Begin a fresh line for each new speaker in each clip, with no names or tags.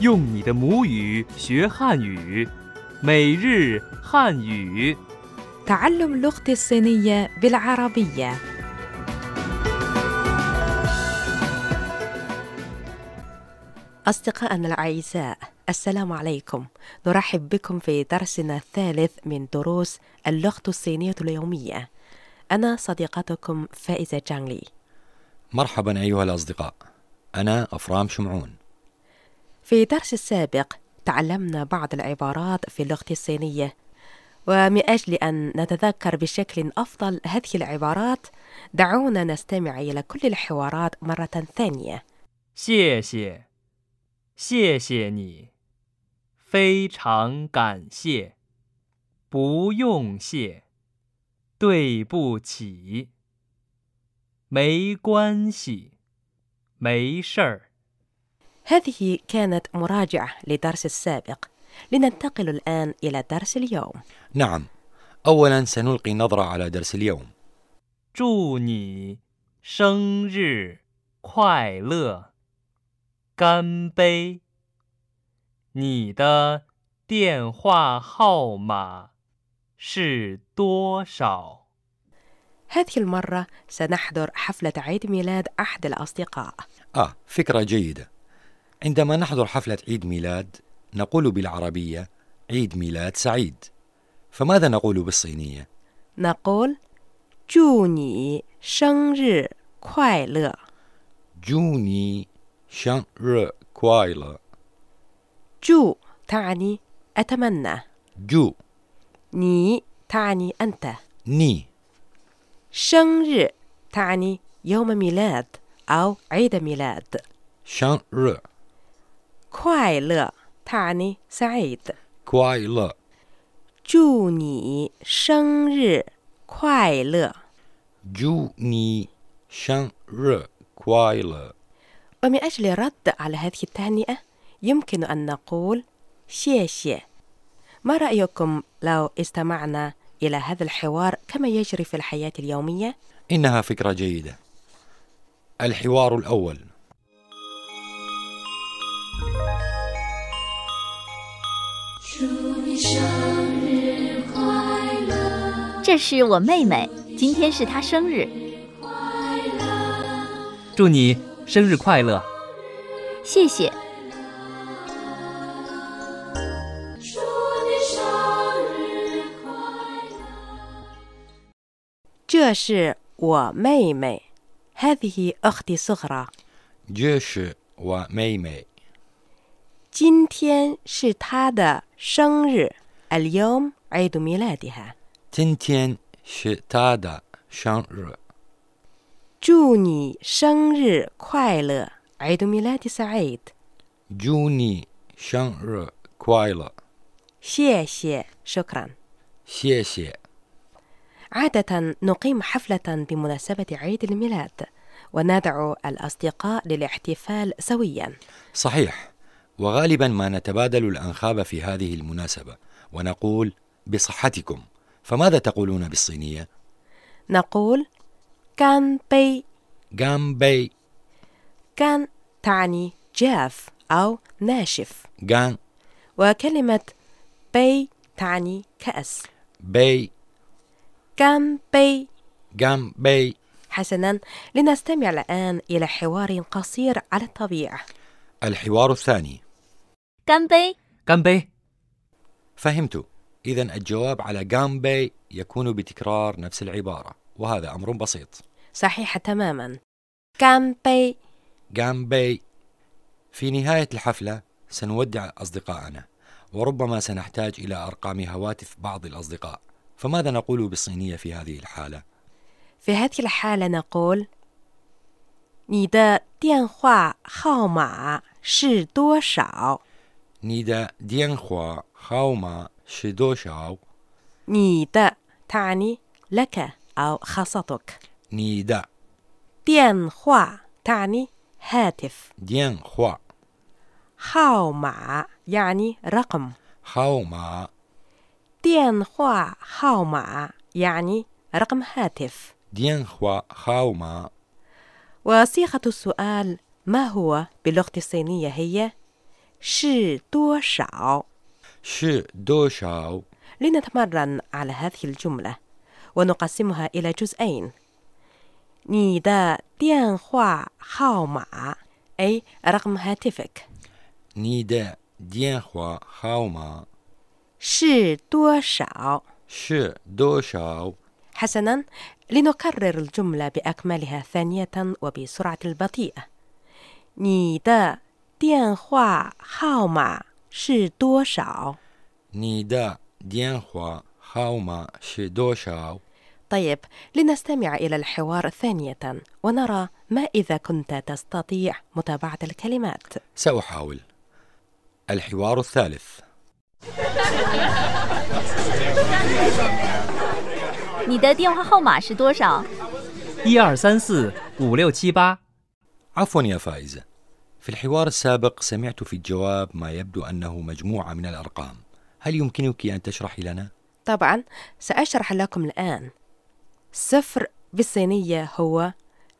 用你的母语学汉语，每日汉语。
تعلم اللغة الصينية بالعربية أصدقائنا الأعزاء السلام عليكم نرحب بكم في درسنا الثالث من دروس اللغة الصينية اليومية أنا صديقتكم فائزة جانلي
مرحبا أيها الأصدقاء أنا أفرام شمعون
في الدرس السابق تعلمنا بعض العبارات في اللغة الصينية ومن أجل أن نتذكر بشكل أفضل هذه العبارات دعونا نستمع إلى كل الحوارات مرة ثانية
谢谢，谢谢你，非常感谢，不用谢，对不起，没关系，没事儿。
هذه كانت مراجعة للدرس السابق لننتقل الآن إلى درس اليوم
نعم أولا سنلقي نظرة على درس اليوم
祝你生日快乐！干杯！你的电话号码是多少？
هذه المرة سنحضر حفلة عيد ميلاد أحد الأصدقاء
آه فكرة جيدة عندما نحضر حفلة عيد ميلاد نقول بالعربية عيد ميلاد سعيد. فماذا نقول بالصينية؟
نقول جوني شنر كوايلة
جوني شنر كوايلة
جو تعني أتمنى.
جو.
ني تعني أنت.
ني.
شنر تعني يوم ميلاد أو عيد ميلاد.
شنر
快乐 تعني سعيد
كوايلا
祝你生日快乐
جوني شان ر كوايلا
ومن أجل الرد على هذه التهنئة يمكن أن نقول 谢谢 ما رأيكم لو استمعنا إلى هذا الحوار كما يجري في الحياة اليومية؟
إنها فكرة جيدة الحوار الأول
这是我妹妹，今天是她生日，
祝你生日快乐！
谢谢。
这是我妹妹 هذه أختي صغرى
جيش وميمي
今天是她的生日 اليوم عيد ميلادها
تنتين شتادا شان ر
祝你生日快乐 عيد ميلاد سعيد
جوني شان ر كوايلا
谢谢 شكرا
شيشي
عادة نقيم حفلة بمناسبة عيد الميلاد وندعو الأصدقاء للاحتفال سويا
صحيح وغالبا ما نتبادل الأنخاب في هذه المناسبة ونقول بصحتكم. فماذا تقولون بالصينية؟
نقول 干杯.
جامبي
干 تعني جاف أو ناشف.
干
وكلمة 杯 تعني كأس.
杯.
干杯.
جامبي
حسنا لنستمع الآن إلى حوار قصير على الطبيعة.
الحوار الثاني.
干杯！
干杯！
فهمت إذا الجواب على جامبي يكون بتكرار نفس العبارة وهذا أمر بسيط
صحيح تماما كان بي
جامبي في نهاية الحفلة سنودع أصدقائنا وربما سنحتاج إلى أرقام هواتف بعض الأصدقاء فماذا نقول بالصينية في هذه الحالة؟
في هذه الحالة نقول 你的电话号码是多少？
نيدا ديانخوا خاوما شدو شاو
你的 تعني لك أو خاصتك
نيدا
电话 تعني هاتف
ديانخوا
号码 يعني رقم
خاوما
电话号码 يعني رقم هاتف
ديانخوا خاوما
وصيغة السؤال ما هو باللغة الصينية هي 是多少
是多少
لنتمرن على هذه الجملة ونقسمها إلى جزئين 你的电话号码 أي رقم هاتفك
你的电话号码
是多少
是多少
حسنا لنكرر الجملة بأكملها ثانية وبسرعة البطيئة 你的 电话号码是多少
你的电话号码是多少
طيب لنستمع إلى الحوار ثانية ونرى ما إذا كنت تستطيع متابعة الكلمات
سأحاول الحوار الثالث
你的电话号码是多少？
一二三四五六七八。
عفوا يا فائزة في الحوار السابق سمعت في الجواب ما يبدو أنه مجموعة من الأرقام. هل يمكنك أن تشرحي لنا؟
طبعا سأشرح لكم الآن. صفر بالصينية هو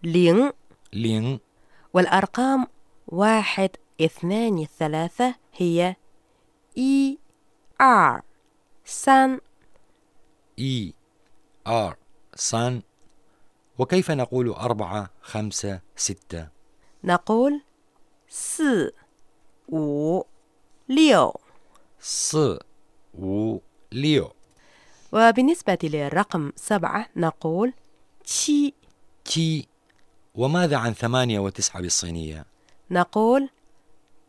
零.
零.
والأرقام واحد اثنان ثلاثة هي إي آر سان.
إي آر سان. وكيف نقول أربعة خمسة ستة؟
نقول 四 五 六
四 五 六
وبالنسبة للرقم سبعة نقول تشي.
تي وماذا عن ثمانية وتسعة بالصينية؟
نقول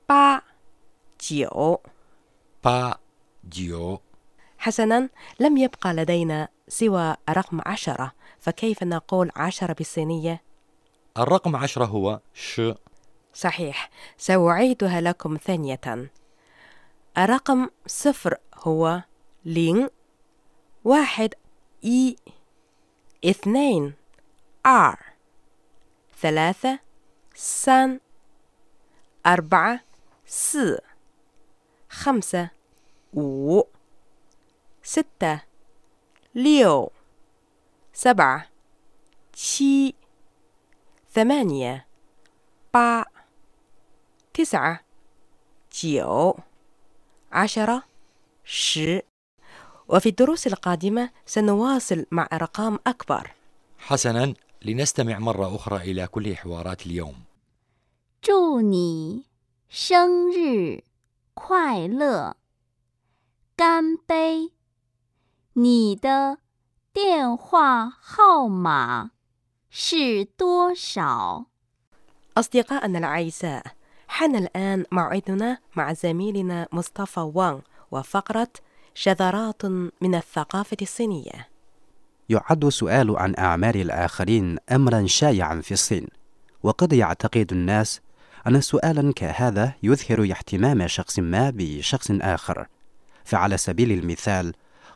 با جيو
با جيو
حسنا لم يبقى لدينا سوى رقم عشرة فكيف نقول عشرة بالصينية؟
الرقم عشرة هو 十.
صحيح. سأعيدها لكم ثانية. الرقم صفر هو 零 واحد 一 اثنين 二. ثلاثة 三. أربعة 四. خمسة 五. ستة. 六. سبعة. 七. ثمانية. با. تسعة جيو عشرة ش وفي الدروس القادمة سنواصل مع أرقام أكبر
حسنا لنستمع مرة أخرى إلى كل حوارات اليوم
祝你生日快乐！干杯！你的电话号码是多少？
أصدقائنا الأعزاء حان الآن موعدنا مع زميلنا مصطفى وان وفقرة شذرات من الثقافة الصينية.
يعد السؤال عن أعمار الآخرين أمرا شائعا في الصين وقد يعتقد الناس أن سؤالا كهذا يظهر اهتمام شخص ما بشخص آخر. فعلى سبيل المثال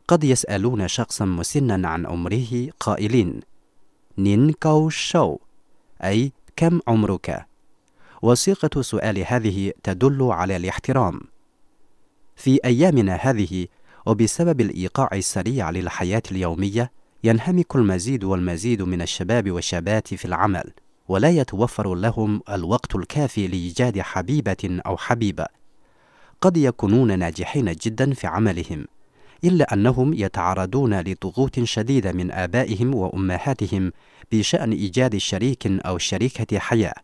قد يسألون شخصا مسنا عن عمره قائلين نين كاو شو أي كم عمرك؟ وصيغة سؤال هذه تدل على الاحترام. في أيامنا هذه وبسبب الإيقاع السريع للحياة اليومية ينهمك المزيد والمزيد من الشباب والشابات في العمل ولا يتوفر لهم الوقت الكافي لإيجاد حبيبة أو حبيبة. قد يكونون ناجحين جدا في عملهم إلا أنهم يتعرضون لضغوط شديدة من آبائهم وأمهاتهم بشأن إيجاد شريك أو شريكة حياة.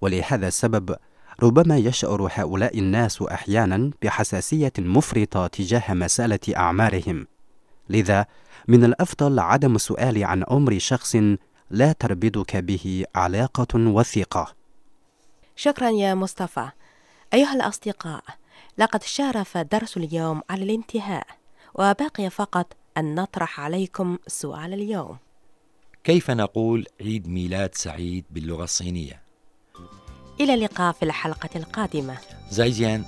ولهذا السبب ربما يشعر هؤلاء الناس أحيانا بحساسية مفرطة تجاه مسألة أعمارهم. لذا من الأفضل عدم السؤال عن عمر شخص لا تربطك به علاقة وثيقة.
شكرا يا مصطفى. أيها الأصدقاء لقد شارف درس اليوم على الانتهاء وبقي فقط أن نطرح عليكم سؤال اليوم.
كيف نقول عيد ميلاد سعيد باللغة الصينية؟
إلى اللقاء في الحلقة القادمة.
زايزيان